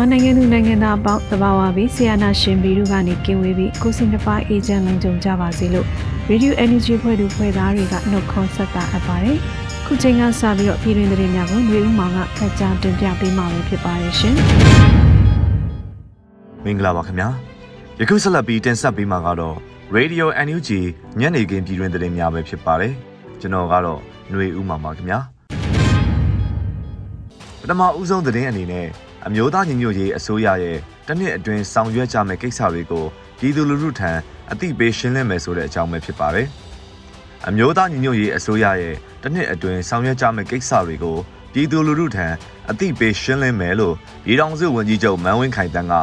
မြန်မာနိုင်ငံသူနိုင်ငံသားအပေါင်းသဘာဝပြီးဆီယနာရှင်ဘီတို့ကနေကင်းဝေးပြီးကိုစင်တပိုင်အေဂျင့်လုံခြုံကြပါစေလို့ Radio Energy ဖွဲ့သူဖွဲ့သားတွေကနှုတ်ခွန်းဆက်တာအပ်ပါတယ်။ခုချိန်ကစပြီးတော့ပြည်တွင်သတင်းများကိုမျိုးဦးမောင်ကဖတ်ကြားတင်ပြပေးမှာဖြစ်ပါတယ်ရှင်။မင်္ဂလာပါခင်ဗျာ။ယခုဆက်လက်ပြီးတင်ဆက်ပေးမှာကတော့ Radio NUG ညနေခင်းပြည်တွင်သတင်းများပဲဖြစ်ပါတယ်။ကျွန်တော်ကတော့ຫນွေဦးမောင်ပါခင်ဗျာ။ပထမဦးဆုံးသတင်းအနေနဲ့ အမျိုးသားညီညွတ်ရေးအစိုးရရဲ့တနှစ်အတွင်းဆောင်ရွက်ကြမယ့်ကိစ္စတွေကိုပြည်သူလူထုထံအသိပေးရှင်းလင်းမယ်ဆိုတဲ့အကြောင်းပဲဖြစ်ပါတယ်။အမျိုးသားညီညွတ်ရေးအစိုးရရဲ့တနှစ်အတွင်းဆောင်ရွက်ကြမယ့်ကိစ္စတွေကိုပြည်သူလူထုထံအသိပေးရှင်းလင်းမယ်လို့ပြည်ထောင်စုဝန်ကြီးချုပ်မန်းဝင်းခိုင်တန်းက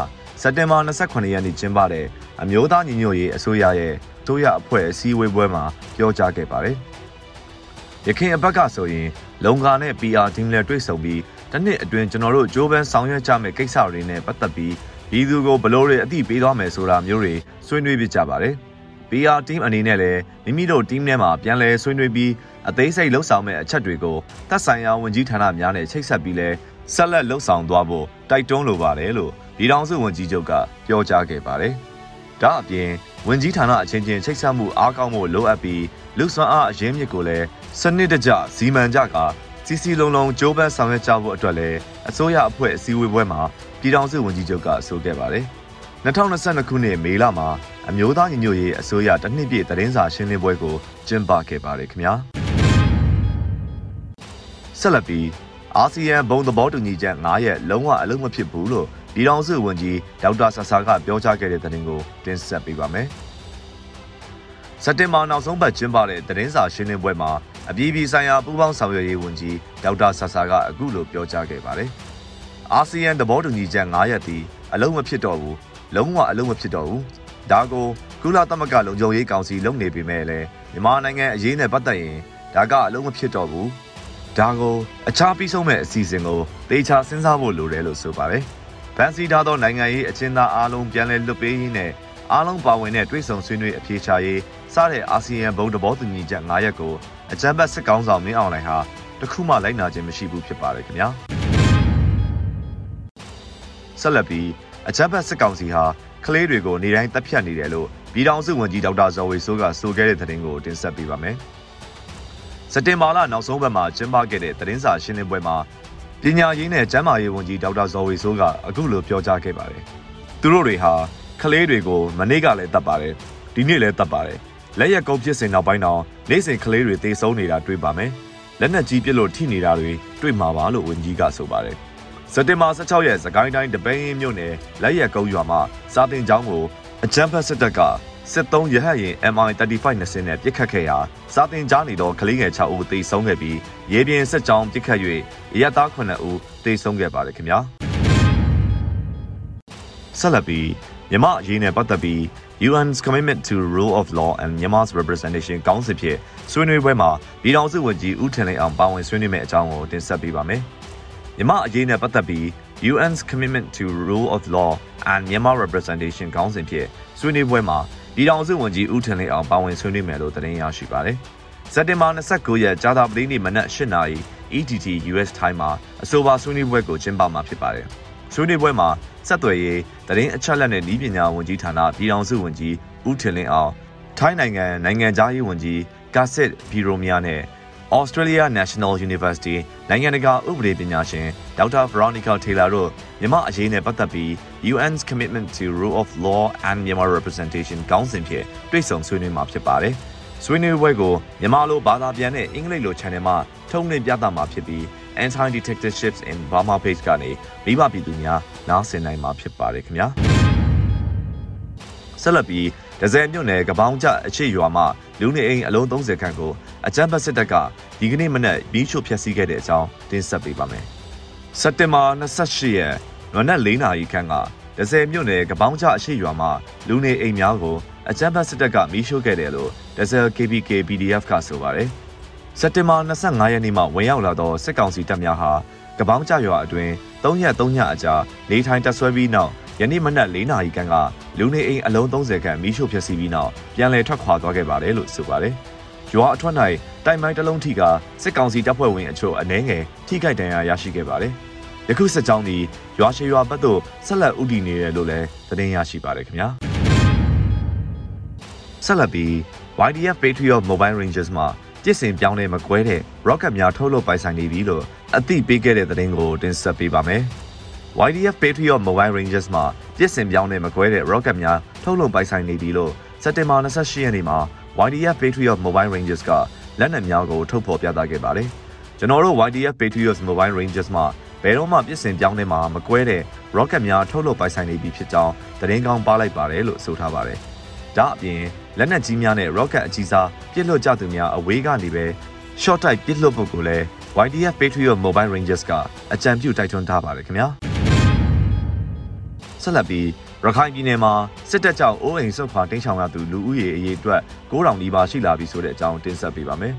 စက်တင်ဘာ28ရက်နေ့ကျင်းပတဲ့အမျိုးသားညီညွတ်ရေးအစိုးရရဲ့တို့ရအဖွဲ့အစည်းအဝေးပွဲမှာပြောကြားခဲ့ပါတယ်။ရခိုင်အဘက်ကဆိုရင်လုံကာနဲ့ PR team နဲ့တွေ့ဆုံပြီး တစ်နှစ်အတွင်းကျွန်တော်တို့ဂျိုးပန်းဆောင်ရွက်ကြမယ့်ကိစ္စတွေနဲ့ပတ်သက်ပြီးပြည်သူကိုဘလို့တွေအသိပေးသွားမယ်ဆိုတာမျိုးတွေဆွေးနွေးပြကြပါတယ်။ PR team အနေနဲ့လည်းမိမိတို့ team ထဲမှာပြန်လည်ဆွေးနွေးပြီးအသေးစိတ်လှုပ်ဆောင်မဲ့အချက်တွေကိုသက်ဆိုင်ရာဝန်ကြီးဌာနများနဲ့ချိတ်ဆက်ပြီးလဲဆက်လက်လှုပ်ဆောင်သွားဖို့တိုက်တွန်းလိုပါတယ်လို့ပြည်ထောင်စုဝန်ကြီးချုပ်ကပြောကြားခဲ့ပါတယ်။ဒါအပြင်ဝန်ကြီးဌာနအချင်းချင်းချိတ်ဆက်မှုအားကောင်းဖို့လိုအပ်ပြီးလူစွမ်းအားအရင်းမြစ်ကိုလည်းစနစ်တကျစီမံကြကာ စီစီလုံးလုံးကြိုးပမ်းဆောင်ရွက်ကြဖို့အတွက်လည်းအစိုးရအဖွဲ့အစည်းအဝေးပွဲမှာပြည်ထောင်စုဝန်ကြီးချုပ်ကဆိုခဲ့ပါတယ်။2022ခုနှစ်မေလမှာအမျိုးသားညီညွတ်ရေးအစိုးရတနှစ်ပြည့်သတင်းစာရှင်းလင်းပွဲကိုကျင်းပခဲ့ပါတယ်ခင်ဗျာ။ဆက်လက်ပြီးအာဆီယံဘုံသဘောတူညီချက်9ရက်လုံးဝအလုံးမဖြစ်ဘူးလို့ပြည်ထောင်စုဝန်ကြီးဒေါက်တာဆဆာကပြောကြားခဲ့တဲ့သတင်းကိုတင်ဆက်ပေးပါမယ်။စက်တင်ဘာနောက်ဆုံးပတ်ကျင်းပတဲ့သတင်းစာရှင်းလင်းပွဲမှာ အပြည်ပြည်ဆိုင်ရာပူးပေါင်းဆောင်ရွက်ရေးဝန်ကြီးဒေါက်တာဆာဆာကအခုလိုပြောကြားခဲ့ပါတယ်။အာဆီယံသဘောတူညီချက်9ရပ်သည်အလုံးမဖြစ်တော့ဘူး။လုံးဝအလုံးမဖြစ်တော့ဘူး။ဒါကိုကုလသမဂ္ဂလုံခြုံရေးကောင်စီလုပ်နေပေမဲ့လည်းမြန်မာနိုင်ငံအရေးနဲ့ပတ်သက်ရင်ဒါကအလုံးမဖြစ်တော့ဘူး။ဒါကိုအခြားပြီးဆုံးမဲ့အစီအစဉ်ကိုတေချာစဉ်းစားဖို့လိုတယ်လို့ဆိုပါတယ်။ဖန်စီထားသောနိုင်ငံရေးအကျဉ်းသားအားလုံးပြန်လည်လွတ်ပေးရေးနဲ့အားလုံးပါဝင်တဲ့တွဲဆောင်ဆွေးနွေးအပြေချာရေးစတဲ့အာဆီယံဘုံသဘောတူညီချက်9ရပ်ကို အကြမ်းဖက်စစ်ကောင်ဆောင်မင်းအောင်လှိုင်ဟာတခုမှလိုက်နာခြင်းမရှိဘူးဖြစ်ပါတယ်ခင်ဗျာဆက်လက်ပြီးအကြမ်းဖက်စစ်ကောင်စီဟာကလေးတွေကိုနေတိုင်းတပ်ဖြတ်နေတယ်လို့ပြည်ထောင်စုဝန်ကြီးဒေါက်တာဇော်ဝေဆိုးကဆိုခဲ့တဲ့သတင်းကိုတင်ဆက်ပေးပါမယ်စက်တင်ဘာလနောက်ဆုံးပတ်မှာကျင်းပခဲ့တဲ့သတင်းစာရှင်းလင်းပွဲမှာပညာရေးနဲ့ကျန်းမာရေးဝန်ကြီးဒေါက်တာဇော်ဝေဆိုးကအခုလိုပြောကြားခဲ့ပါတယ်သူတို့တွေဟာကလေးတွေကိုမနေ့ကလည်းတတ်ပါတယ်ဒီနေ့လည်းတတ်ပါတယ် လက်ရက်ကုန်းဖြစ်စဉ်နောက်ပိုင်းတော့နေ့စဉ်ကလေးတွေတေဆုံးနေတာတွေ့ပါမယ်။လက်နက်ကြီးပစ်လို့ထိနေတာတွေတွေ့မှာပါလို့ဝန်ကြီးကဆိုပါတယ်။စက်တင်ဘာ16ရက်စကိုင်းတိုင်းတပိန်းမြို့နယ်လက်ရက်ကုန်းရွာမှာစာတင်ကျောင်းကိုအကြမ်းဖက်စစ်တပ်ကစစ်သုံးရဟတ်ရင် MI35 နှစ်စင်းနဲ့ပစ်ခတ်ခဲ့ရာစာတင်ကြားနေသောကလေးငယ်6ဦးသေဆုံးခဲ့ပြီးရေပြင်စစ်ကြောင်းပစ်ခတ်၍ရဲသား9ဦးသေဆုံးခဲ့ပါတယ်ခင်ဗျာဆက်လက်ပြီးမြမအရေးနဲ့ပတ်သက်ပြီး UN's commitment to rule of law and Myanmar's representation ကောင်းစစ်ဖြစ်ဆွေးနွေးပွဲမှာပြည်ထောင်စုဝန်ကြီးဦးထင်လင်းအောင်ပါဝင်ဆွေးနွေးမယ့်အကြောင်းကိုတင်ဆက်ပေးပါမယ်။မြန်မာအရေးနဲ့ပတ်သက်ပြီး UN's commitment to rule of law and Myanmar representation ကောင်းစဉ်ဖြစ်ဆွေးနွေးပွဲမှာပြည်ထောင်စုဝန်ကြီးဦးထင်လင်းအောင်ပါဝင်ဆွေးနွေးမယ်လို့သတင်းရရှိပါတယ်။စက်တင်ဘာ29ရက်ကြာသပတေးနေ့မနက်8:00နာရီ EDT US Time မှာအဆိုပါဆွေးနွေးပွဲကိုကျင်းပမှာဖြစ်ပါတယ်။ ဆွေးနွေးပွဲမှာဆက်သွယ်ရေးတရင်အချက်လက်နဲ့ဤပညာဝန်ကြီးဌာနပြည်ထောင်စုဝန်ကြီးဦးထင်လင်းအောင်ထိုင်းနိုင်ငံနိုင်ငံသားရေးဝန်ကြီးကာစစ်ဘီရိုမီယာနဲ့ Australia National University နိုင်ငံတကာဥပဒေပညာရှင်ဒေါက်တာ Veronica Taylor တို့မြန်မာအရေးနဲ့ပတ်သက်ပြီး UN's Commitment to Rule of Law and Myanmar Representation ကောင်းစဉ်ဖြင့်တွေ့ဆုံဆွေးနွေးမှာဖြစ်ပါတယ်။ဆွေးနွေးပွဲကိုမြန်မာလိုဘာသာပြန်တဲ့အင်္ဂလိပ်လို channel မှာထုတ်လွှင့်ပြသမှာဖြစ်ပြီး Anti-Dictatorships in Burma page ကနေမိဘပြည်သူများနားဆင်နိုင်မှာဖြစ်ပါတယ်ခင်ဗျာ။ဆက်လက်ပြီးဒဇယ်မြို့နယ်ကပောင်းကျအခြေရွာမှာလူနေအိမ်အလုံး30ခန့်ကိုအကြမ်းဖက်စစ်တပ်ကဒီကနေ့မနက်ပြီးချို့ဖျက်ဆီးခဲ့တဲ့အကြောင်းတင်ဆက်ပေးပါမယ်။စက်တင်ဘာ28ရက်နွေနက်4နာရီခန့်ကဒဇယ်မြို့နယ်ကပောင်းကျအခြေရွာမှာလူနေအိမ်များကိုအကြမ်းဖက်စစ်တပ်ကမီးရှို့ခဲ့တယ်လို့ဒဇယ် KPK PDF ကဆိုပါတယ်။ စက်တင်ဘာ25ရက်နေ့မှာဝင်ရောက်လာသောစစ်ကောင်စီတပ်များဟာကပောင်းကျရွာအတွင်း3ရက်3ညအကြာနေထိုင်တက်ဆွဲပြီးနောက်ယနေ့မနက်၄နာရီခန့်ကလူနေအိမ်အလုံး30ခန့်မီးရှို့ဖျက်ဆီးပြီးနောက်ပြန်လည်ထွက်ခွာသွားခဲ့ပါတယ်လို့ဆိုပါတယ်။ရွာအထွတ်၌တိုင်မိုင်းတစ်လုံးထိကစစ်ကောင်စီတပ်ဖွဲ့ဝင်အချို့အနှဲငယ်ထိခိုက်ဒဏ်ရာရရှိခဲ့ပါတယ်။ယခုစစ်ကြောင်းသည်ရွာရှိရွာဘက်သို့ဆက်လက်ဥတည်နေတယ်လို့လည်းသတင်းရရှိပါတယ်ခင်ဗျာ။ဆက်လက်ပြီး YDF Patriot Mobile Rangers မှာ ပြစ်စင်ပြောင်းလဲမကွဲတဲ့ rocket များထုတ်လုပ်ပိုင်ဆိုင်နေပြီလို့အသိပေးခဲ့တဲ့သတင်းကိုတင်ဆက်ပေးပါမယ်။ YDF Patriot Mobile Rangers မှာပြစ်စင်ပြောင်းနဲ့မကွဲတဲ့ rocket များထုတ်လုပ်ပိုင်ဆိုင်နေပြီလို့စက်တင်ဘာ28ရက်နေ့မှာ YDF Patriot Mobile Rangers ကလက်နက်များကိုထုတ်ဖော်ပြသခဲ့ပါတယ်။ကျွန်တော်တို့ YDF Patriot Mobile Rangers မှာဘယ်တော့မှပြစ်စင်ပြောင်းတဲ့မှာမကွဲတဲ့ rocket များထုတ်လုပ်ပိုင်ဆိုင်နေပြီဖြစ်ကြောင်းသတင်းကောင်းပါလိုက်ပါတယ်လို့ဆိုထားပါတယ်။ ဒါအပြင်လက်နက်ကြီးများနဲ့ rocket အကြီးစားပြစ်လွတ်ကြသူများအဝေးကနေပဲ short type ပြစ်လွတ်ဖို့ကိုလည်း YDF Patriot Mobile Rangers ကအကြံပြုတိုက်တွန်းထားပါတယ်ခင်ဗျာ။ဆက်လက်ပြီးရခိုင်ပြည်နယ်မှာစစ်တပ်ကြောင့်အိုးအိမ်ဆွတ်ခွာတင်းချောင်ရသူလူဦးရေအရေးအတွက်9000နီးပါးရှိလာပြီဆိုတဲ့အကြောင်းတင်ဆက်ပေးပါမယ်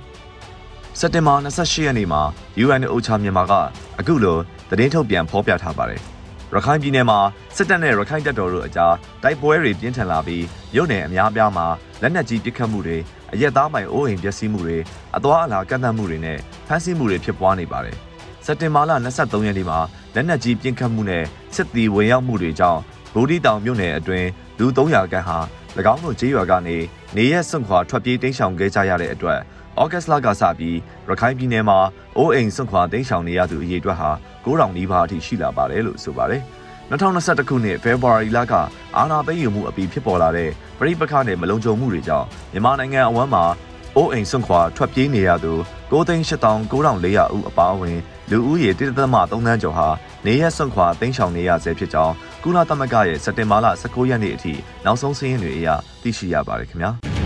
။စက်တင်ဘာ28ရက်နေ့မှာ UN OCHA မြန်မာကအခုလိုသတင်းထုတ်ပြန်ဖော်ပြထားပါတယ်။ ရခိုင်ပြည်နယ်မှာစစ်တပ်နဲ့ရခိုင်တပ်တော်တို့အကြားတိုက်ပွဲတွေပြင်းထန်လာပြီးရုပ်နယ်အများအပြားမှာလက်နက်ကြီးပစ်ခတ်မှုတွေအရက်သားပိုင်အိုးအိမ်ပျက်စီးမှုတွေအသွားအလာကန့်သတ်မှုတွေနဲ့ဖမ်းဆီးမှုတွေဖြစ်ပွားနေပါတယ်။စက်တင်ဘာလ23ရက်နေ့မှာလက်နက်ကြီးပြင်းခတ်မှုနဲ့စစ်သည်ဝင်ရောက်မှုတွေကြောင့်ဗိုလ်ဒီတောင်မြို့နယ်အတွင်းလူ300ခန့်ဟာ၎င်းတို့ကျေးရွာကနေနေရက်စွန့်ခွာထွက်ပြေးတိမ်းရှောင်ခဲ့ကြရတဲ့အတွက် ဩဂတ်စ်လကစပြီးရခိုင်ပြည်နယ်မှာအိုးအိမ်စွန့်ခွာတိမ်းရှောင်နေရသူအရေအတွက်ဟာ9000နီးပါးအထိရှိလာပါတယ်လို့ဆိုပါတယ်။2021ခုနှစ်ဖေဖော်ဝါရီလကအာဏာသိမ်းယူမှုအပြီးဖြစ်ပေါ်လာတဲ့ပြည်ပခါနဲ့မလုံခြုံမှုတွေကြောင့်မြန်မာနိုင်ငံအဝန်းမှာအိုးအိမ်စွန့်ခွာထွက်ပြေးနေရသူ9,8400ဦးအပါအဝင်လူဦးရေ1.3သန်းကျော်ဟာနေရက်စွန့်ခွာတိမ်းရှောင်နေရဆဲဖြစ်ကြောင်းကုလသမဂ္ဂရဲ့စက်တင်ဘာလ19ရက်နေ့အထိနောက်ဆုံးစာရင်းတွေအရသိရှိရပါတယ်ခင်ဗျာ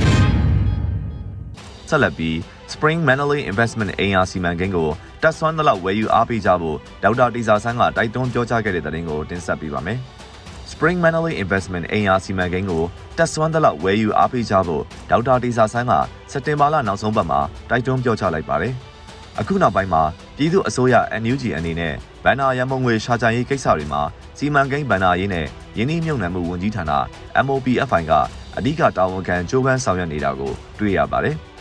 ဆက်လက်ပြီး Spring Manly Investment အင်အားစီမံကိန်းကိုတက်ဆွမ်းသလောက်ဝယ်ယူအားပေးကြဖို့ဒေါက်တာတီစာဆန်းကတိုက်တွန်းပြောကြားခဲ့တဲ့သတင်းကိုတင်ဆက်ပေးပါမယ်။ Spring Manly Investment အင်အားစီမံကိန်းကိုတက်ဆွမ်းသလောက်ဝယ်ယူအားပေးကြဖို့ဒေါက်တာတီစာဆန်းကစက်တင်ဘာလနောက်ဆုံးပတ်မှာတိုက်တွန်းပြောကြားလိုက်ပါတယ်။အခုနောက်ပိုင်းမှာပြည်သူအစိုးရ NUG အနေနဲ့ဗန်နာရမုံငွေရှာချရေးကိစ္စတွေမှာစီမံကိန်းဗန်နာရေးနဲ့ယင်းနှိမ့်မြုံနှံမှုဝန်ကြီးဌာန MOPFI ကအဓိကတာဝန်ခံကြိုးပမ်းဆောင်ရွက်နေတာကိုတွေ့ရပါတယ်။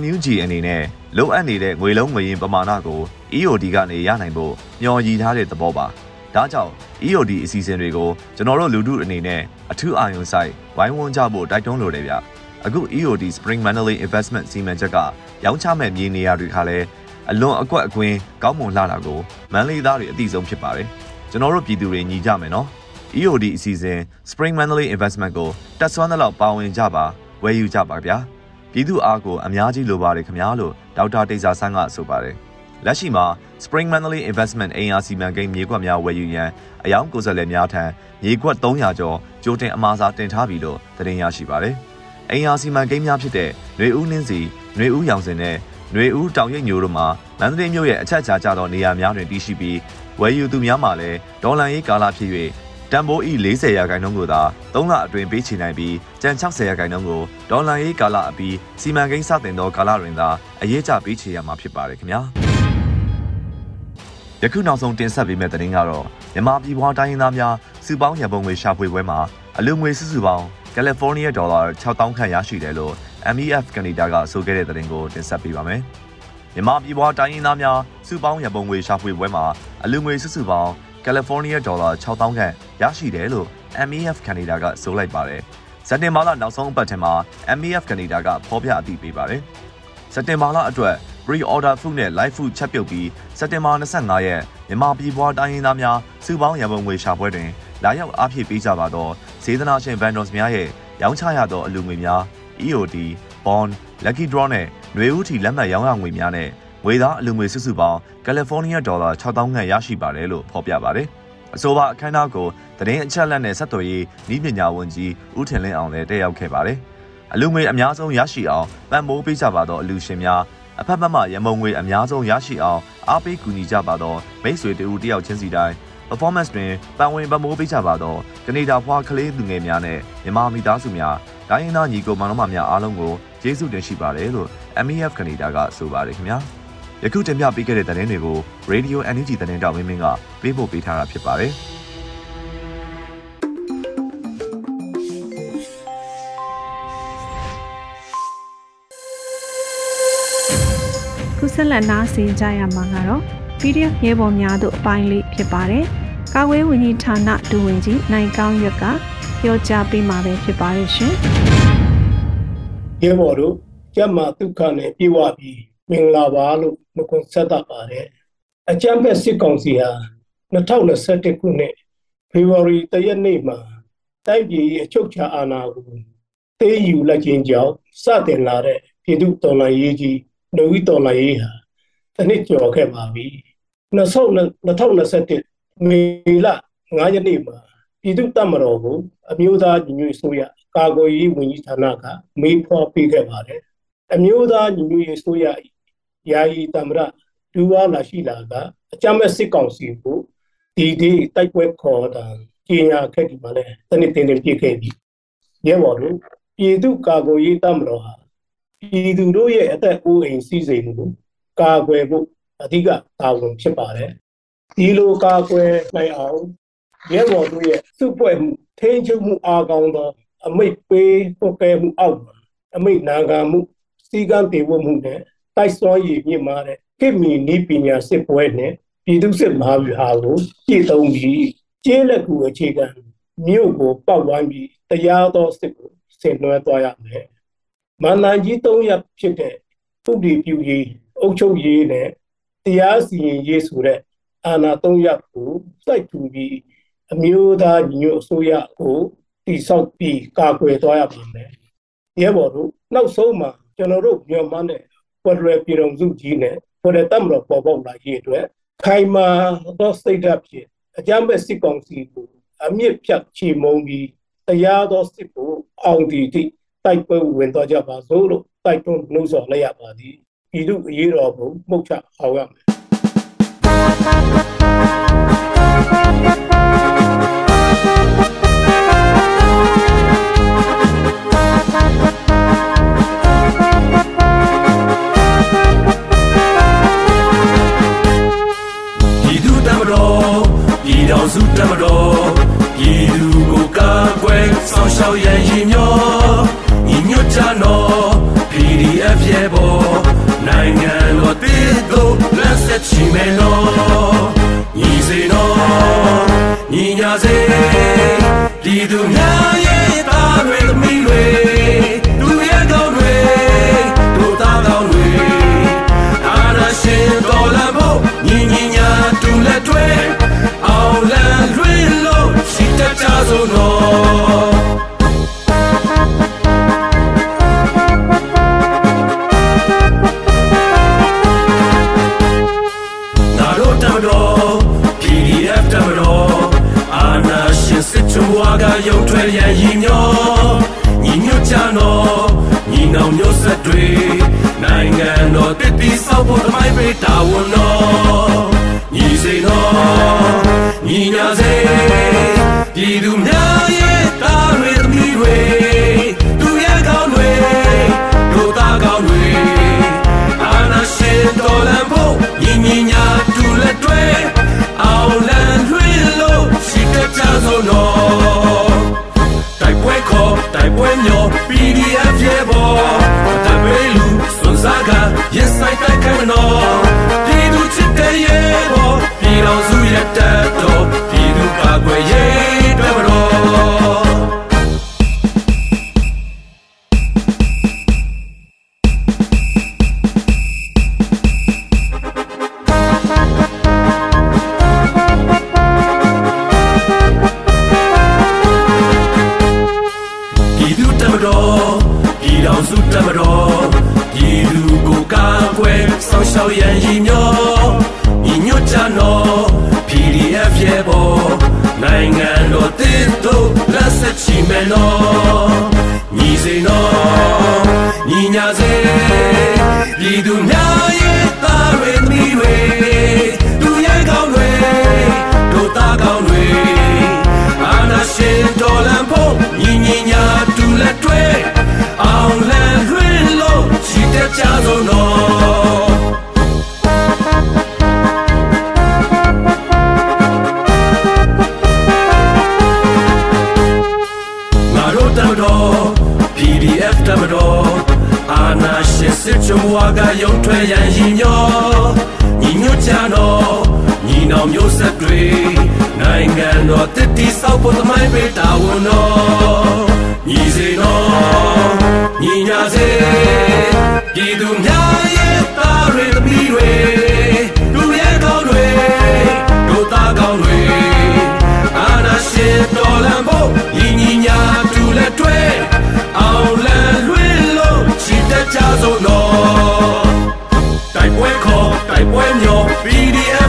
NUG အနေနဲ့လိုအပ်နေတဲ့ငွေလုံးငွေရင်းပမာဏကို EOD ကနေရနိုင်ဖို့မျှော်ရည်ထားတဲ့သဘောပါ။ဒါကြောင့် EOD အစီအစဉ်တွေကိုကျွန်တော်တို့လူထုအနေနဲ့အထူးအာရုံစိုက်ဝိုင်းဝန်းကြဖို့တိုက်တွန်းလိုတယ်ဗျ။အခု EOD Spring Manly Investment စီမံချက်ကရောင်းချမဲ့မြေနေရာတွေကလည်းအလွန်အကွက်အကွင်းကောင်းမွန်လာတာကိုမန်လေးသားတွေအသိဆုံးဖြစ်ပါတယ်ကျွန်တော်တို့ပြည်သူတွေညီကြမယ်နော် EOD အစီအစဉ် Spring Manly Investment ကိုတက်ဆွမ်းတဲ့လောက်ပါဝင်ကြပါဝယ်ယူကြပါဗျာ ပြည်သူအားကိုအများကြီးလိုပါတယ်ခင်ဗျာလို့ဒေါက်တာတေဇာဆန်းကဆိုပါတယ်လက်ရှိမှာ Spring Manly Investment အင်အားစီမံကိန်းမြေကွက်များဝယ်ယူရန်အယောင်ကိုယ်စားလှယ်များထံမြေကွက်300ကျော်ကြိုတင်အမှားစာတင်ထားပြီလို့သတင်းရရှိပါတယ်။အင်အားစီမံကိန်းများဖြစ်တဲ့ຫນွေဦးနှင်းစီຫນွေဦးရောင်စင်နဲ့ຫນွေဦးတောင်ရိပ်ညိုတို့မှာမန္တလေးမြို့ရဲ့အချက်အချာကျသောနေရာများတွင်တည်ရှိပြီးဝယ်ယူသူများမှာလည်းဒေါ်လာရေးကာလဖြစ်၍ တန်ဖိုးဤ40ရာခိုင်နှုန်းကိုသာ3လအတွင်းပေးချေနိုင်ပြီးကျန်60ရာခိုင်နှုန်းကိုဒေါ်လာရေးကာလအပြီးစီမံကိန်းစတင်သောကာလတွင်သာအရေးကြပေးချေရမှာဖြစ်ပါတယ်ခင်ဗျာယခုနောက်ဆုံးတင်ဆက်ပေးမယ့်သတင်းကတော့မြန်မာပြည်ပွားတိုင်းရင်းသားများစုပေါင်းရန်ပုံငွေရှာဖွေပွဲမှာအလူငွေစုစုပေါင်းကယ်လီဖိုးနီးယားဒေါ်လာ6000ခန့်ရရှိတယ်လို့ MEF ကနေဒါကဆိုခဲ့တဲ့သတင်းကိုတင်ဆက်ပေးပါမယ်။မြန်မာပြည်ပွားတိုင်းရင်းသားများစုပေါင်းရန်ပုံငွေရှာဖွေပွဲမှာအလူငွေစုစုပေါင်း ကယ်လီဖိုးနီးယားဒေါ်လာ6000ခန့်ရရှိတယ်လို့ MEF ကနေဒါကဆိုလိုက်ပါတယ်။စက်တင်ဘာလနောက်ဆုံးအပတ်ထဲမှာ MEF ကနေဒါကဖော်ပြအသိပေးပါတယ်။စက်တင်ဘာလအတွက် pre-order food နဲ့ live food ချက်ပြုတ်ပြီးစက်တင်ဘာ25ရက်မြန်မာပြည်ပွားတိုင်းရင်းသားများစုပေါင်းရန်ပုံငွေရှာပွဲတွင်လာရောက်အားဖြည့်ပေးကြပါသောစေတနာရှင် vendors များရဲ့ရောင်းချရသောအလူငွေများ EOD, bond, lucky draw နဲ့ຫນွေဦးထီလက်မှတ်ရောင်းရငွေများနဲ့ ငွေသားအလူငွေစုစုပေါင်းကယ်လီဖိုးနီးယားဒေါ်လာ6000ခန့်ရရှိပါတယ်လို့ဖော်ပြပါတယ်။အဆိုပါအခမ်းအနားကိုသတင်းအချက်အလက်နဲ့ဆက်သွယ်ရေးဤပညာဝန်ကြီးဦးထင်လင်းအောင်လည်းတက်ရောက်ခဲ့ပါတယ်။အလူငွေအများဆုံးရရှိအောင်ပံ့ပိုးပေးကြပါသောအလူရှင်များအဖက်ဖက်မှရမုံငွေအများဆုံးရရှိအောင်အားပေးကူညီကြပါသောမိတ်ဆွေတူတယောက်ချင်းစီတိုင်း performance တွင်ပန်ဝင်ပမိုးပေးကြပါသောကနေဒါဖွာကလေးသူငယ်များနဲ့မြန်မာမိသားစုများတိုင်းရင်းသားညီကိုမောင်နှမများအားလုံးကိုကျေးဇူးတင်ရှိပါတယ်လို့ MEF ကနေဒါကဆိုပါတယ်ခင်ဗျာ ယခုတင်ပြပေးခဲ့တဲ့သတင်းတွေကို Radio NUG သတင်းတောက်မင်းမင်းကပေးပို့ပေးထားတာဖြစ်ပါတယ်ခုဆက်လက်နားဆင်ကြရမှာကတော့ PDF ရဲဘော်များတို့အပိုင်းလေးဖြစ်ပါတယ်။ကာဝေးဝန်ကြီးဌာနဒူဝင်ကြီးနိုင်ကောင်းရွက်ကပြောကြားပေးမှာပဲဖြစ်ပါရဲ့ရှင်။ရဲဘော်တို့ကျမဒုက္ခနဲ့ပြေဝပြီး မင်္ဂလာပါလို့နှုတ်ခွန်းဆက်တာပါတယ်။အကြမ်းဖက်စစ်ကောင်စီဟာ2021ခုနှစ်ဖေဖော်ဝါရီတရက်နေ့မှာတိုက်ပြည်အချုပ်ချာအာဏာကိုသိမ်းယူလိုက်ခြင်းကြောင့်စတင်လာတဲ့ပြည်သူတော်လှန်ရေးကြီးနှုတ်ဝိတော်လှန်ရေးဟာတစ်နှစ်ကျော်ခဲ့ပါပြီ2021မေလ9ရက်နေ့မှာပြည်သူ့တပ်မတော်ကိုအမျိုးသားညီညွတ်ဆိုရကာကွယ်ရေးဝန်ကြီးဌာနကမေးဖွာပေးခဲ့ပါတယ်အမျိုးသားညီညွတ်ရေးဆိုရ ယာယီတမရဒူဝါလာရှိလာကအကြမ်းမဲ့စစ်ကောင်စီကိုဒီဒီတိုက်ပွဲခေါ်တာကြီးညာခဲ့ဒီမှာလဲတနစ်တင်တင်ပြည့်ခဲ့ပြီရဲဘော်တို့ပြည်သူ့ကာကွယ်ရေးတပ်မတော်ဟာပြည်သူတို့ရဲ့အသက်အိုးအိမ်စီးစိမ်ကိုကာကွယ်ဖို့အဓိကတာဝန်ဖြစ်ပါတယ်ဒီလိုကာကွယ်နိုင်အောင်ရဲဘော်တို့ရဲ့စုဖွဲ့မှုထိန်းချုပ်မှုအားကောင်းသောအမိတ်ပေးပုတ်ကဲမှုအောက်အမိတ်နာခံမှုစီကံတေဝမှုနဲ့ တိုက်စွမ်းရည်မြင့်မာတဲ့ကိမီနီးပညာစစ်ပွဲနဲ့ပြည်သူစစ်မဟာဗျူဟာကိုကြည်သုံးပြီးကျေးလက်ကူအခြေခံမြို့ကိုပောက်ဝိုင်းပြီးတရားသောစစ်ကိုဆင်နွှဲသွားရမယ်။မန္တန်ကြီး၃ရပ်ဖြစ်တဲ့ဥပဒေပြုရေးအုပ်ချုပ်ရေးနဲ့တရားစီရင်ရေးဆိုတဲ့အာဏာ၃ရပ်ကိုစိုက်ထူပြီးအမျိုးသားညီညွတ်အစိုးရကိုတိဆောက်ပြီးကာကွယ်သွားရပါမယ်။ရဲဘော်တို့နောက်ဆုံးမှာကျွန်တော်တို့မြန်မာနဲ့ ဖက်ဒရယ်ပြည်ထောင်စုကြီးနဲ့ဖက်ဒရယ်တပ်မတော်ပေါ်ပေါက်လာရေးအတွက်ခိုင်မာသောစိတ်ဓာတ်ဖြင့်အကြမ်းဖက်စစ်ကောင်စီကိုအမြင့်ဖြတ်ချေမှုန်းပြီးတရားသောစစ်ကိုအောင်တည်သည့်တိုက်ပွဲဝင်သွားကြပါစို့လို့တိုက်တွန်းနှိုးဆော်လိုက်ရပါသည်ပြည်သူအရေးတော်ပုံမှုတ်ချအောင်ရမယ် တမိုင်းပေးတာဝန်တော်ညီစိနော်ညီညာစေပြည်သူများ စစ်ချုံဝါကရုံထွက်ရန်ရည်မျောညီညွတ်ကြတော့ညီနောင်မျိုးဆက်တွေနိုင်ငံတော်တည်တည်ဆောက်ဖို့သမိုင်းပေးတာဝန်တော်ညီစေတော်ညီညာစေဒီသူများရဲ့သားတွေသမီးတွေလူရဲ့ကောင်းတွေဒုသားကောင်းတွေအာနာရှင်တော်လံဖို့ညီညီညာတူလက်တွဲ ကြဆုံးတော်တိုက်ပွဲခေါ်တိုက်ပွဲမျော PDF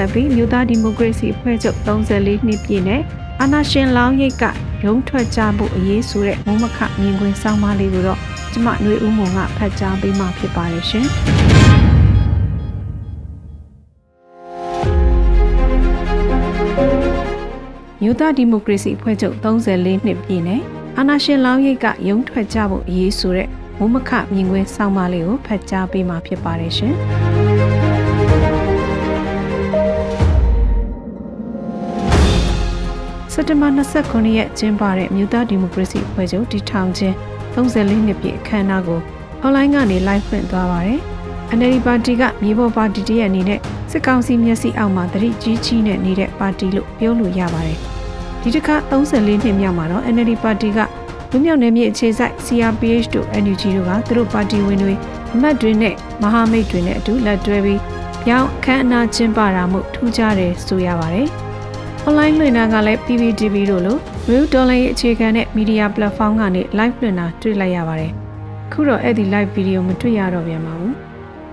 လက်ပြီးမြို့သားဒီမိုကရေစီအဖွဲ့ချုပ်34နှစ်ပြည့်နဲ့အာနာရှင်လောင်းရိတ်ကရုံးထွက်ကြဖို့အရေးဆိုတဲ့မုံမခမြင်ကွင်းစောင်းမလေးကိုတော့ကျမຫນွေဦးမုံကဖတ်ကြားပေးမှာဖြစ်ပါတယ်ရှင်မြို့သားဒီမိုကရေစီအဖွဲ့ချုပ်34နှစ်ပြည့်နဲ့အာနာရှင်လောင်းရိတ်ကရုံးထွက်ကြဖို့အရေးဆိုတဲ့မုံမခမြင်ကွင်းစောင်းမလေးကိုဖတ်ကြားပေးမှာဖြစ်ပါတယ်ရှင် က်တဘာ29ရက်ကျင်းပတဲ့မြို့သားဒီမိုကရေစီအဖွဲ့ချုပ်တည်ထောင်ခြင်း34နှစ်ပြည့်အခမ်းအနားကိုအွန်လိုင်းကနေ live ဖွင့်သွားပါတယ်။ NLD ပါတီကမြေပေါ်ပါတီတရဲ့အနေနဲ့စစ်ကောင်စီမျက်စိအောက်မှာတတိကြီးကြီးနဲ့နေတဲ့ပါတီလို့ပြောလို့ရပါတယ်။ဒီတစ်ခါ34နှစ်မြောက်မှာတော့ NLD ပါတီကလူမျိုးနယ်မြေအခြေစိုက် CRPH တို့ NUG တို့ကသူတို့ပါတီဝင်တွေအမတ်တွေနဲ့မဟာမိတ်တွေနဲ့အတူလက်တွဲပြီးပြောင်းအခမ်းအနားကျင်းပတာမှုထူးခြားတယ်ဆိုရပါတယ်။ online လွှင့်တာကလည်း PPTV တို့လို Real Dollar ရဲ့အခြေခံတဲ့ media platform ကနေ live လွှင့်တာတွေ့လိုက်ရပါတယ်။ခုတော့အဲ့ဒီ live video မတွေ့ရတော့ပြန်ပါဘူး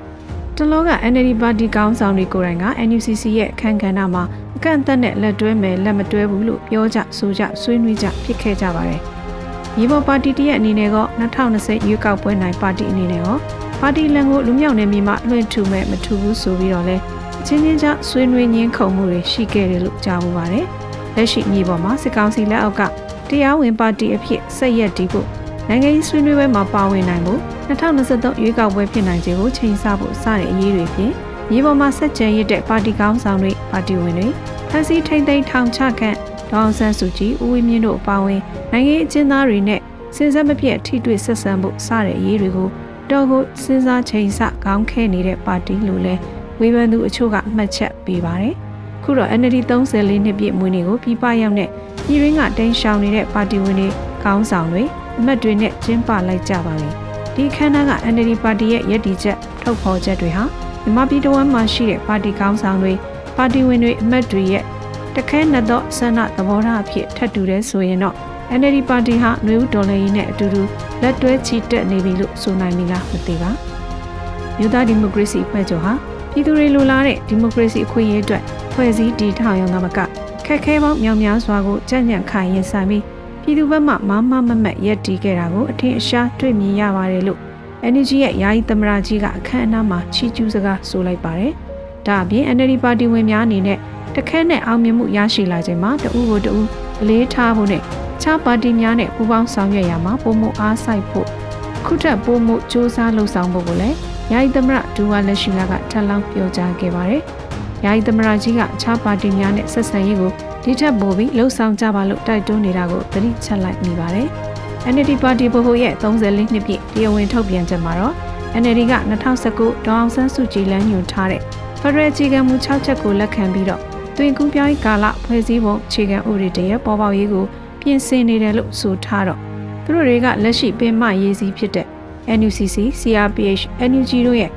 ။တလောက NLD ပါတီကောင်းဆောင်တွေကိုယ်တိုင်က NUCC ရဲ့အခမ်းကဏ္ဍမှာအကန့်အသတ်နဲ့လက်တွဲမယ်လက်မတွဲဘူးလို့ပြောကြဆိုကြဆွေးနွေးကြဖြစ်ခဲ့ကြပါတယ်။မြေပေါ်ပါတီတရဲ့အနေနဲ့က2020ရွေးကောက်ပွဲနိုင်ပါတီအနေနဲ့ရောပါတီလန်ကိုလူမြောက်နယ်မြေမှာလွှင့်ထူမဲ့မထူဘူးဆိုပြီးတော့လဲ ချင်းချင်းကြားဆွေးနွေးညင်းခုံမှုတွေရှိခဲ့တယ်လို့ကြားမှုပါတယ်။လက်ရှိမြေပေါ်မှာစစ်ကောင်စီလက်အောက်ကတရားဝင်ပါတီအဖြစ်ဆက်ရက်တည်ဖို့နိုင်ငံရေးဆွေးနွေးပွဲမှာပါဝင်နိုင်ဖို့2023ရွေးကောက်ပွဲဖြစ်နိုင်ခြေကိုချိန်ဆဖို့စတဲ့အရေးတွေဖြင့်မြေပေါ်မှာဆက်ကြံရတဲ့ပါတီကောင်းဆောင်တွေပါတီဝင်တွေဖန်စီထိမ့်သိမ်းထောင်ချခန့်ဒေါအောင်ဆန်းစုကြည်ဦးဝင်းမြင့်တို့အပါအဝင်နိုင်ငံရေးအကျဉ်းသားတွေနဲ့စဉ်ဆက်မပြတ်ထိတွေ့ဆက်ဆံဖို့စတဲ့အရေးတွေကိုတော်ကိုစဉ်းစားချိန်ဆခေါင်းခဲနေတဲ့ပါတီလို့လဲ ဝေဖန်သူအချို့ကမှတ်ချက်ပေးပါတယ်။ခုတော့ NLD 34နှစ်ပြည့်မွေးနေ့ကိုပြပရောက်တဲ့ပြည်ရင်းကတင်းရှောင်နေတဲ့ပါတီဝင်တွေခေါင်းဆောင်တွေအမတ်တွေနဲ့ကျင်းပလိုက်ကြပါပြီ။ဒီခမ်းနားက NLD ပါတီရဲ့ရည်တည်ချက်ထုတ်ဖော်ချက်တွေဟာမြန်မာပြည်တော်မှာရှိတဲ့ပါတီခေါင်းဆောင်တွေပါတီဝင်တွေအမတ်တွေရဲ့တခဲနဲ့တော့ဆန္ဒသဘောထားအဖြစ်ထပ်တူတယ်ဆိုရင်တော့ NLD ပါတီဟာနှွေဦးဒေါ်လာရင်းနဲ့အတူတူလက်တွဲချီတက်နေပြီလို့ဆိုနိုင်ပြီလားမသိပါမြို့သားဒီမိုကရေစီဖွဲ့ချုပ်ဟာ ပြည်သူတွေလိုလားတဲ့ဒီမိုကရေစီအခွင့်အရေးအတွက်ဖွဲ့စည်းတည်ထောင်ရုံကမကခက်ခဲပေါင်းမြောင်များစွာကိုကြံ့ကြံ့ခိုင်ရင်ဆိုင်ပြီးပြည်သူဘက်မှမမမမတ်ရက်တီးခဲ့တာကိုအထင်အရှားတွေ့မြင်ရပါတယ်လို့ NUG ရဲ့ယာယီသမရာကြီးကအခမ်းအနားမှာချီးကျူးစကားဆိုလိုက်ပါတယ်။ဒါအပြင် NLD ပါတီဝင်များအနေနဲ့တခက်နဲ့အောင်မြင်မှုရရှိလာခြင်းမှာတဦးကိုတဦးအလေးထားဖို့နဲ့ခြားပါတီများနဲ့ပူးပေါင်းဆောင်ရွက်ရမှာပုံမှုအားစိုက်ဖို့ခုထပ်ပုံမှုစ조사လှုပ်ဆောင်ဖို့ကိုလည်း ယာယီသမရဒူဝါလက်ရှိလာကထပ်လောင်းပြောကြားခဲ့ပါတယ်။ယာယီသမရကြီးကအခြားပါတီများနဲ့ဆက်ဆံရေးကိုဒီထက်ပိုပြီးလှုပ်ဆောင်ကြပါလို့တိုက်တွန်းနေတာကိုသတိချက်လိုက်မိပါတယ်။ NLD ပါတီဗဟိုရဲ့34နှစ်ပြည့်တရားဝင်ထုတ်ပြန်ချက်မှာတော့ NLD က2019ဒေါအောင်ဆန်းစုကြည်လမ်းညွှန်ထားတဲ့ဖရယ်အခြေခံမူ6ချက်ကိုလက်ခံပြီးတော့တွင်ကူးပြောင်းရေးကာလဖွဲ့စည်းပုံအခြေခံဥပဒေတရပေါ်ပေါက်ရေးကိုပြင်ဆင်နေတယ်လို့ဆိုထားတော့သူတို့တွေကလက်ရှိပင်မရေးစည်းဖြစ်တဲ့ NUCC, CRPH, NUG တို့ရဲ့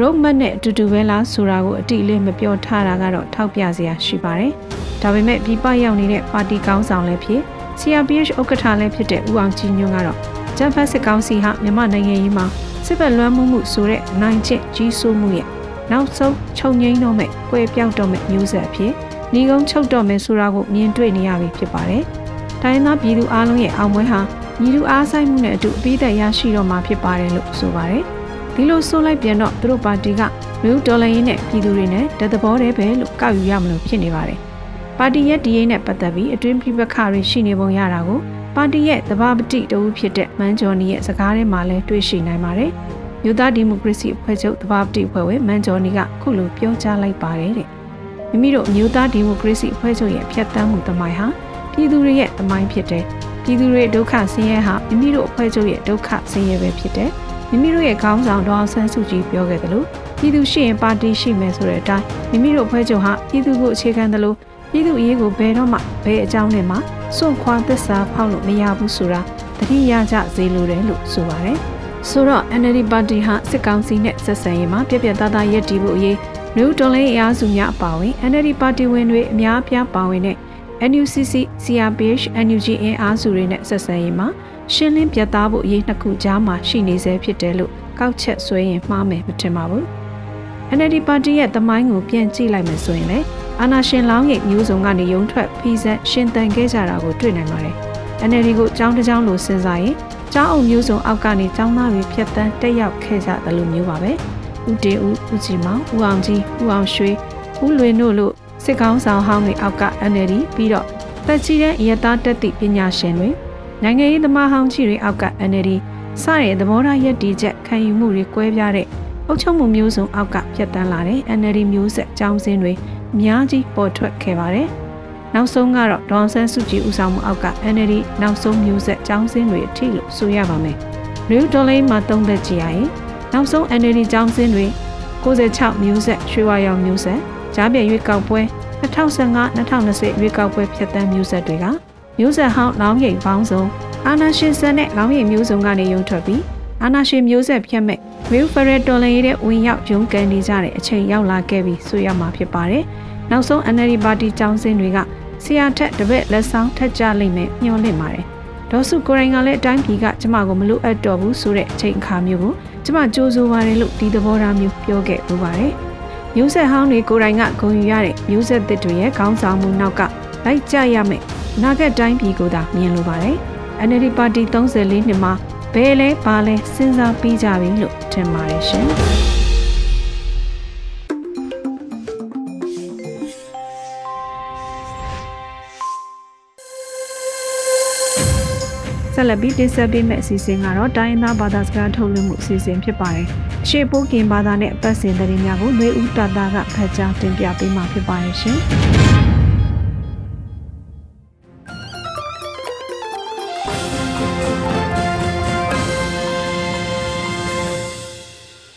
roadmap နဲ့အတူတူပဲလားဆိုတာကိုအတိအလင်းမပြောထားတာကတော့ထောက်ပြစရာရှိပါတယ်။ဒါပေမဲ့ပြည်ပရောက်နေတဲ့ပါတီကောင်းဆောင်လည်းဖြစ် CRPH ဥက္ကဋ္ဌလည်းဖြစ်တဲ့ဦးအောင်ကြည်ညွန့်ကတော့ဂျမ်ဖတ်စစ်ကောင်စီဟာမြန်မာနိုင်ငံရေးမှာစစ်ဘက်လွှမ်းမိုးမှုဆိုတဲ့နိုင်ချက်ကြီးစိုးမှုရဲ့နောက်ဆုံးချုပ်ငိမ့်တော့မဲ့၊ကွဲပြောက်တော့မဲ့မျိုးဆက်အဖြစ်ညီကုန်းချုပ်တော့မယ်ဆိုတာကိုမြင်တွေ့နေရပြီဖြစ်ပါတယ်။တိုင်းသားပြည်သူအလုံးရဲ့အောင်ပွဲဟာ ညီလူအားဆိုင်မှုနဲ့အတူအပိသက်ရရှိတော့မှာဖြစ်ပါတယ်လို့ဆိုပါတယ်။ဒီလိုဆိုလိုက်ပြန်တော့သူတို့ပါတီကမြို့ဒေါ်လာရင်းနဲ့ပြည်သူတွေနဲ့တသဘောတည်းပဲလို့ကောက်ယူရမလို့ဖြစ်နေပါတယ်။ပါတီရဲ့ဒီရင်နဲ့ပတ်သက်ပြီးအတွင်းပြပခါတွေရှိနေပုံရတာကိုပါတီရဲ့သဘာပတိတဦးဖြစ်တဲ့မန်ဂျော်နီရဲ့စကားထဲမှာလည်းတွေ့ရှိနိုင်ပါတယ်။မြို့သားဒီမိုကရေစီအဖွဲ့ချုပ်သဘာပတိအဖွဲ့ဝင်မန်ဂျော်နီကခုလိုပြောကြားလိုက်ပါတယ်တဲ့။မိမိတို့မြို့သားဒီမိုကရေစီအဖွဲ့ချုပ်ရဲ့ဖြတ်တန်းမှုတမိုင်းဟာပြည်သူတွေရဲ့တမိုင်းဖြစ်တဲ့ ပြည်သူတွေဒုက္ခဆင်းရဲဟာမိမိတို့အဖွဲ့ချုပ်ရဲ့ဒုက္ခဆင်းရဲပဲဖြစ်တယ်။မိမိတို့ရဲ့ခေါင်းဆောင်ဒေါအောင်ဆန်းစုကြည်ပြောခဲ့သလိုပြည်သူရှိရင်ပါတီရှိမယ်ဆိုတဲ့အတိုင်းမိမိတို့အဖွဲ့ချုပ်ဟာပြည်သူကိုအခြေခံသလိုပြည်သူအရေးကိုဘယ်တော့မှဘယ်အကြောင်းနဲ့မှစွန့်ခွာသစ္စာဖောက်လို့မရဘူးဆိုတာတတိယကြဈေးလိုတယ်လို့ဆိုပါတယ်။ဆိုတော့ NLD ပါတီဟာစစ်ကောင်စီနဲ့ဆက်ဆံရေးမှာပြပြသားသားရည်တည်ဖို့အရေးမြို့တော်လေးအအားစုများအပါအဝင် NLD ပါတီဝင်တွေအများအပြားပါဝင်တဲ့ NUCC, CRPH, NUG အင်အားစုတွေနဲ့ဆက်ဆံရေးမှာရှင်းလင်းပြသဖို့အရေးနှစ်ခုကြားမှာရှိနေစေဖြစ်တယ်လို့ကောက်ချက်ဆွဲရင်မှားမယ်မထင်ပါဘူး။ NLD ပါတီရဲ့တမိုင်းကိုပြန်ကြည့်လိုက်မယ်ဆိုရင်လည်းအာနာရှင်လောင်းရိပ်မျိုးစုံကနေရုံထွက်ဖီးဆက်ရှင်တန်ခဲ့ကြတာကိုတွေ့နိုင်ပါတယ်။ NLD ကိုចောင်းတစ်ချောင်းလိုစဉ်းစားရင်ကျောင်းအုပ်မျိုးစုံအောက်ကနေကျောင်းသားတွေဖြတ်တန်းတက်ရောက်ခဲ့ကြတယ်လို့မျိုးပါပဲ။ဦးတေဦးဦးကြည်မောင်ဦးအောင်ကြီးဦးအောင်ရွှေဦးလွေတို့လို့ စစ်ကောင်းဆောင်ဟောင်းတွေအောက်က NLD ပြီးတော့တက်ကြီးတဲ့ရတာတက်သည့်ပညာရှင်တွေနိုင်ငံရေးသမားဟောင်းကြီးတွေအောက်က NLD စတဲ့သဘောထားရည်တည်ချက်ခံယူမှုတွေကွဲပြားတဲ့အုပ်ချုပ်မှုမျိုးစုံအောက်ကဖြတ်တန်းလာတဲ့ NLD မျိုးဆက်အကြောင်းစင်းတွေအများကြီးပေါ်ထွက်ခဲ့ပါတယ်။နောက်ဆုံးကတော့ဒေါန်ဆန်းစုကြည်ဦးဆောင်မှုအောက်က NLD နောက်ဆုံးမျိုးဆက်အကြောင်းစင်းတွေအထိလို့ဆိုရပါမယ်။ရီဒေါ်လိန်မှာသုံးသက်ကြည့်ရရင်နောက်ဆုံး NLD အကြောင်းစင်းတွေ96မျိုးဆက်ရွှေဝါရောင်မျိုးဆက် ကြားပြည့်ရွေးကောက်ပွဲ2015-2020ရွေးကောက်ပွဲဖြတ်တန်းမျိုးဆက်တွေကမျိုးဆက်ဟောင်းလောင်းရိပ်ပေါင်းစုံအာနာရှင်ဆန်နဲ့လောင်းရိပ်မျိုးစုံကနေရုံထွက်ပြီးအာနာရှင်မျိုးဆက်ဖြတ်မဲ့ရီဖရက်တော်လန်ရေးတဲ့ဝင်ရောက်ရုံးကန်နေကြတဲ့အချိန်ရောက်လာခဲ့ပြီဆိုရမှာဖြစ်ပါတယ်။နောက်ဆုံး NLD ပါတီចောင်းစင်းတွေကဆရာထက်တပည့်လက်ဆောင်ထက်ကြလိမ့်မယ်ညှော်လင့်ပါတယ်။ဒေါ်စုကိုရိုင်းကလည်းအတိုင်းပြည်ကကျမကိုမလို့အပ်တော့ဘူးဆိုတဲ့အချိန်အခါမျိုးကိုကျမကြိုးစိုးပါတယ်လို့ဒီသဘောထားမျိုးပြောခဲ့ပူပါတယ်။ မျိုးဆက်ဟောင်းတွေကိုယ်တိုင်ကဂုဏ်ယူရတဲ့မျိုးဆက်သစ်တွေရဲ့ခေါင်းဆောင်မှုနောက်ကလိုက်ကြရမယ်။နာဂတ်တိုင်းပြည်ကိုသာမြင်လိုပါတယ်။ NLD ပါတီ34နှစ်မှာဘယ်လဲဘာလဲစဉ်းစားပြီးကြပြီလို့ထင်ပါတယ်ရှင်။ ဆက်လက်ပြီးတင်ဆက်ပေးမယ့်အစီအစဉ်ကတော့တိုင်းရင်းသားဘာသာစကားထုတ်လွှင့်မှုအစီအစဉ်ဖြစ်ပါတယ်။ရှေ့ပိုးကင်ဘာသာနဲ့ပတ်စင်သတင်းများကိုနှွေဦးတာတာကဖတ်ကြားတင်ပြပေးမှာဖြစ်ပါရဲ့ရှင်။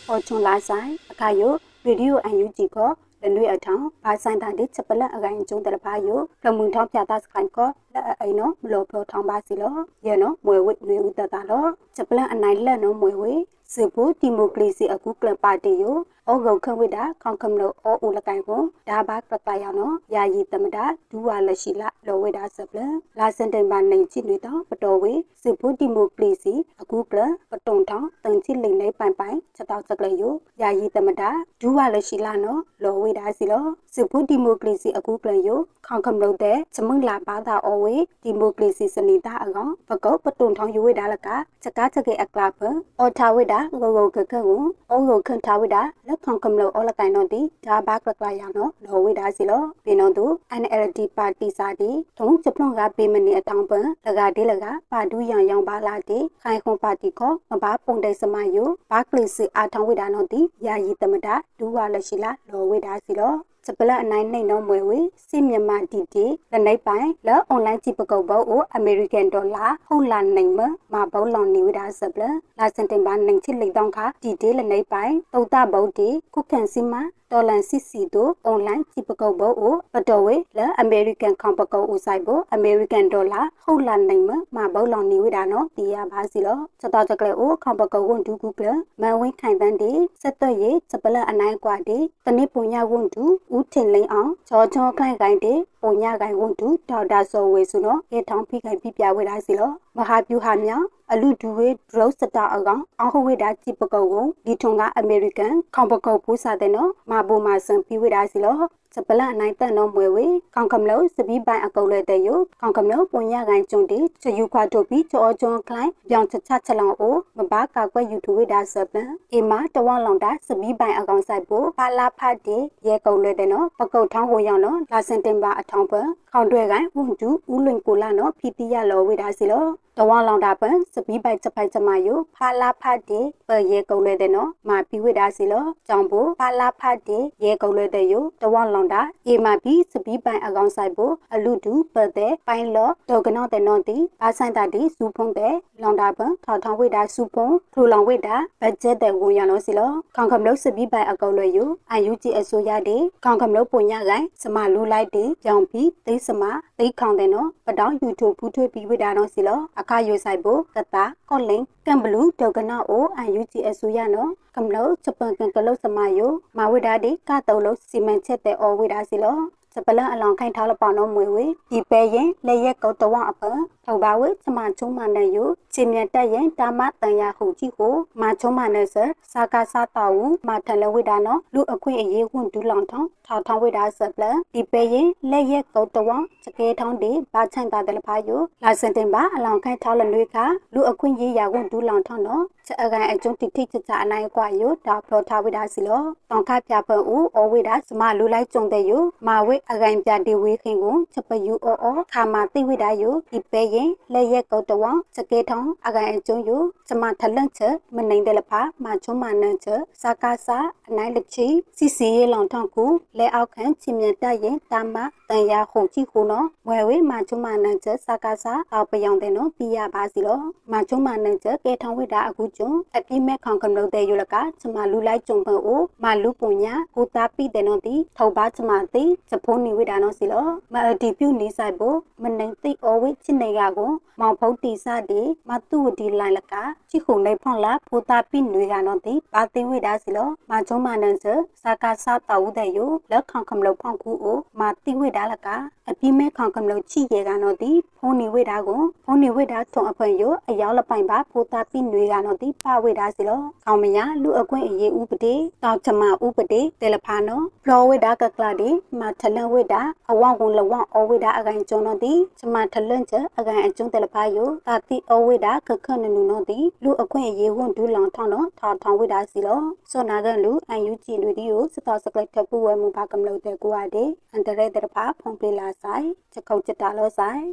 ဟောချွန်လာဆိုင်အခါယိုရေဒီယိုအန်ယူဂျီကို လနွေအထောင်ဘာဆိုင်တာဒီချက်ပလက်အကိုင်ကျုံတရဖာယိုဖလမှုန်ထောင်းပြတာစခိုင်ကိုလက်အိနော်မလို့ဖလောထောင်းပါစီလောရဲနော်မွေဝိနွေဦးတတာလောချက်ပလက်အနိုင်လက်နော်မွေဝိစေဖို့ဒီမိုကရေစီအခုကလပါတီယို ဩဂုံခဝိတာခေါကမလို့ဩဦးလကိုင်ကိုဒါဘာကပယောင်နော်ယာယီတမတာဒူဝါလက်ရှိလာလောဝိတာဆပ်လလာစန်တိုင်ပါနိုင်ချစ်နေတော့ပတော်ဝေစေဖို့ဒီမိုကရေစီအခုကလပတုံထောင်းတန်ချစ်လိမ့်နေပိုင်ပိုင်ချက်တော့စကလေယိုယာယီတမတာဒူဝါလက်ရှိလာနော်လောဝိတာစီလောစေဖို့ဒီမိုကရေစီအခုကလယိုခေါကမလို့တဲ့စမုံလာပါတာဩဝေဒီမိုကရေစီစနေတာအကောင်ပကောပတုံထောင်းယူဝိတာလကချက်ကားချက်ကေအကလာပအော်ထာဝိတာဂိုဂိုခခကိုအုံကိုခန့်ထားဝိတာလက်ခေါကမလို့အော်လကိုင်တော့ဒီဒါဘာကကရနော်လောဝိတာစီလောပြင်းတော့သူ NLD ပါတီစာတီတုံးချပလွန်ကပေးမနေအတောင်ပန်လကဒီလကပါဒူးရန်ရောင်ပါလာတီခိုင်ခွန်ပါတီခေါမဘာပုံတိတ်စမယုဘာကလစ်စီအာထောင်ဝိတာနော်ဒီယာယီတမတာဒူးဝါလက်ရှိလာလောဝိတာစီလောစ ပလအနိုင်နှိမ့်တော့မွေဝေစီမြန်မာဒီတီလနိုင်ပိုင်လောအွန်လိုင်းကြည့်ပကုတ်ဘောအိုအမေရိကန်ဒေါ်လာဟုတ်လာနိုင်မမဘောလောင်နေဝဒါစပလလာစင်တင်ပါနိုင်ချစ်လိတ်တော့ခဒီတီလနိုင်ပိုင်တုတ်တဘုတ်တီခုခန်စီမာ တော်လန်စစ်စီတို့အွန်လိုင်းကြည့်ပကုတ်ဘောအိုပတော်ဝေလအမေရိကန်ခေါပကုတ်ဦးဆိုင်ဘောအမေရိကန်ဒေါ်လာဟုတ်လာနိုင်မမဘောလောင်နေဝဒါနော်တီရပါစီလောစတော်တကလေအိုခေါပကုတ်ဝန်ဒူကူကလမန်ဝင်းခိုင်တန်းတီစက်တော့ရေစပလအနိုင်ကွာတီတနစ်ပုံညဝန်ဒူဦးထင်လိန်အောင်ချောချောခိုင်ခိုင်တေ ပုံညခိုင်ဝန်တူဒေါက်တာစောဝေစုနော်ရေထောင်းဖိခိုင်ပြပြဝေလာစီလောမဟာပြူဟာမြောင်အလူဒူဝေဒရုစတာအကောင်အဟဝေဒါကြည့်ပကုတ်ကိုဒီထုံကအမေရိကန်ခေါပကုတ်ပူစာတဲ့နော်မဘူမာဆန်ပြဝေလာစီလော စပလအနိုင်တန်တော့မွေဝေကောင်ကမလို့စပီးပိုင်အကုတ်လဲတဲ့ယကောင်ကမလို့ပုံရကန်ကျုံတီချယူခွာတို့ပြီးကြောကျွန်းကလိုင်းပြောင်းချချချက်လောင်အိုမဘာကကွက်ယူทูဝိဒါစပလအေမာတဝလောင်တာစပီးပိုင်အကောင်ဆိုင်ဖို့ပါလာဖတ်တီရဲကုတ်လဲတဲ့နော်ပကုတ်ထောင်းကိုရောက်နော်လာစင်တင်ပါအထောင်ပခေါင်တွေကန်ဝန်တူဦးလွင်ကိုလာနော်ဖီတီရလောဝိဒါစီလော တဝလောင်တာပန်စပီးပိုက်ချက်ပိုက်ချမယိုဖာလာဖတ်တီပရေကုံလဲတဲ့နော်မာပီဝိဒါစီလောကြောင်ဖို့ဖာလာဖတ်တီရေကုံလဲတဲ့ယိုတဝလောင်တာအေမာပီစပီးပိုင်အကောင်ဆိုင်ဖို့အလူတူပတဲ့ပိုင်လောဒေါကနောတဲ့နော်တီဘာဆိုင်တာတီစူဖုံးတဲ့လောင်တာပန်ထောက်ထောင်ဝိဒါစူဖုံးထူလောင်ဝိဒါဘတ်ဂျက်တဲ့ဝင်ရလို့စီလောခေါင်ကမလို့စပီးပိုင်အကောင်လဲယိုအယူဂျီအစိုးရတဲ့ခေါင်ကမလို့ပုံရကိုင်စမလူလိုက်တဲ့ကြောင်ပြီးသိစမသိခေါင်တဲ့နော်ပတောင်းယူทูဖူးထွေးပြီးဝိဒါနော်စီလောအခါယူဆိုင်ဖို့ကတာကောလင်းကံဘလူဒေါကနာအိုအန်ယူဂျီအဆူရနော်ကမလို့ချပန်ကန်ကလုစမယိုမဝိဒါဒီကတုံလို့စီမံချက်တဲ့အော်ဝိဒါစီလောစပလန်အလောင်ခိုင်ထားလပေါနော်မွေဝေဒီပဲရင်လက်ရက်ကောတဝအပ ထောက်ပါဝေချမချုံမနဲ့ယိုချင်းမြတ်တက်ရင်တာမတန်ရဟုကြီးကိုမချုံမနဲ့ဆစာကာစာတော်ဝမထလဝိဒါနော်လူအခွင့်အရေးဝန်ဒူလောင်ထောင်းထောက်ထောင်းဝိဒါစပလန်ဒီပဲရင်လက်ရက်ကောတဝစကေထောင်းဒီဘာချန်တာတယ်ဖာယိုလာစင်တင်ပါအလောင်ခိုင်ထားလနွေကလူအခွင့်ရေးရဝန်ဒူလောင်ထောင်းနော်ချက်အကန်အကျုံတိတိချချအနိုင်ကွာယိုဒါဖလောထားဝိဒါစီလောတောင်ခပြဖန်ဦးအဝိဒါစမလူလိုက်ကြုံတဲ့ယိုမာဝိအကန်ပြဒီဝေခင်ကိုချက်ပယူအောအောခါမာတိဝိဒါယိုဒီပဲရင်လက်ရက်ကောတဝစကေထောင်းအကန်အကျုံယိုစမထလန့်ချက်မနိုင်တယ်လဖာမချုံမနန်းချက်စာကာစာအနိုင်လက်ချီစီစီရေလောင်ထောင်းကူလဲအောက်ခန့်ချင်မြတ်တရင်တာမ တန်ရခုန်ကြည့်ခုနော်ဝဲဝေမချုံမနန်းချက်စာကာစာအောက်ပယောင်တဲ့နော်ပြရပါစီလောမချုံမနန်းချက်ကဲထောင်းဝိဒါအခုကျုံအပြိမဲ့ခေါင်ကမလို့တဲ့ယလကချမလူလိုက်ကျုံပန်အိုမလူပုညာကိုတာပိတဲ့နော်တီထောက်ပါချမတိချဖိုးနေဝိဒါနော်စီလောမအတီပြုနေဆိုင်ဖို့မနိုင်သိအဝိချစ်နေရကိုမောင်ဖုတ်တီစတဲ့မတူဒီလိုင်းလကချိခုနေဖွန်လာကိုတာပိနွေကနော်တီပါသိဝိဒါစီလောမချုံမနန်စစာကာစာတောက်တဲ့ယလက်ခေါင်ကမလို့ဖောင်ကူအိုမတိဝိဒါလကအပြိမဲ့ခေါင်ကမလို့ချိရေကနော်တီဖုန်နေဝိဒါကိုဖုန်နေဝိဒါထုံအဖွင့်ယအယောက်လပိုင်ပါကိုတာပိနွေကနော်တီပါဝိဒါစီလောကောင်းမညာလူအခွင့်အရေးဥပဒေတောက်ချမဥပဒေတယ်လဖာနောဖလောဝိဒါကကလာဒီမထလန်ဝိဒါအဝဝန်လဝအဝိဒါအကန်ကျုံတော့ဒီချမထလန်ချအကန်အကျုံတယ်လဖာယိုတာတိအဝိဒါကခနနုနောဒီလူအခွင့်အရေးဝန်ဒူလောင်ထောင်းတော့ထောင်းထောင်းဝိဒါစီလောစောနာကန်လူအန်ယူဂျီလူဒီကိုစတော်စကလက်ထပ်ပူဝဲမှုဘာကမလို့တဲ့ကိုဟာဒီအန်တရဲတဲ့ဖာဖုန်ပလလာဆိုင်ချက်ခုတ်ချက်တာလောဆိုင်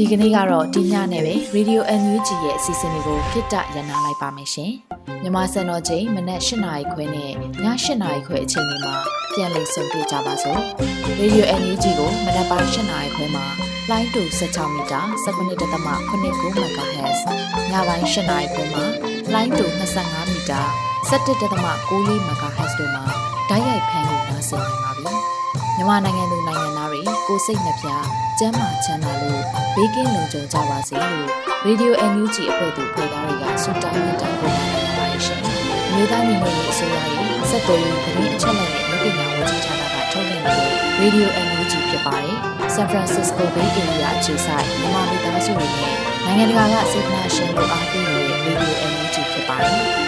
ဒီကနေ့ကတော့ဒီညနဲ့ပဲ Radio NUG ရဲ့အစီအစဉ်လေးကိုခਿੱတရနာလိုက်ပါမယ်ရှင်။မြမစံတော်ချိန်မနက်၈နာရီခွဲနဲ့ည၈နာရီခွဲအချိန်တွေမှာပြန်လည်ဆုံတွေ့ကြပါစို့။ Radio NUG ကိုမနက်ပိုင်း၈နာရီခွဲမှာလိုင်းတူ16မီတာ19.8 MHz ညပိုင်း၈နာရီခွဲမှာလိုင်းတူ25မီတာ 17.6 MHz တို့မှာဓာတ်ရိုက်ဖမ်းလို့နိုင်စေနိုင်ပါပြီ။မြန်မာနိုင်ငံသူနိုင်ငံသားတွေကိုစိတ်နှပြကျန်းမာချမ်းသာလို့ဘေးကင်းလုံခြုံကြပါစေလို့ Radio NUG အဖွဲ့သူဖေသားတွေကဆုတောင်းမြတ်တာပို့လာနေပါတယ်ရှင်။မြေသားမျိုးတွေအစိုးရရဲ့စက်တော်ရင်သတင်းအချက်အလက်တွေလုပ်ပညာဝန်ကြီးဌာနကထုတ်လွှင့်နေတဲ့ Radio NUG ဖြစ်ပါတယ်။ San Francisco Bay Area အခြေစိုက်မြန်မာမိသားစုတွေနဲ့နိုင်ငံတကာကစေတနာရှင်လို့အားပေးနေတဲ့ Radio NUG ဖြစ်ပါတယ်။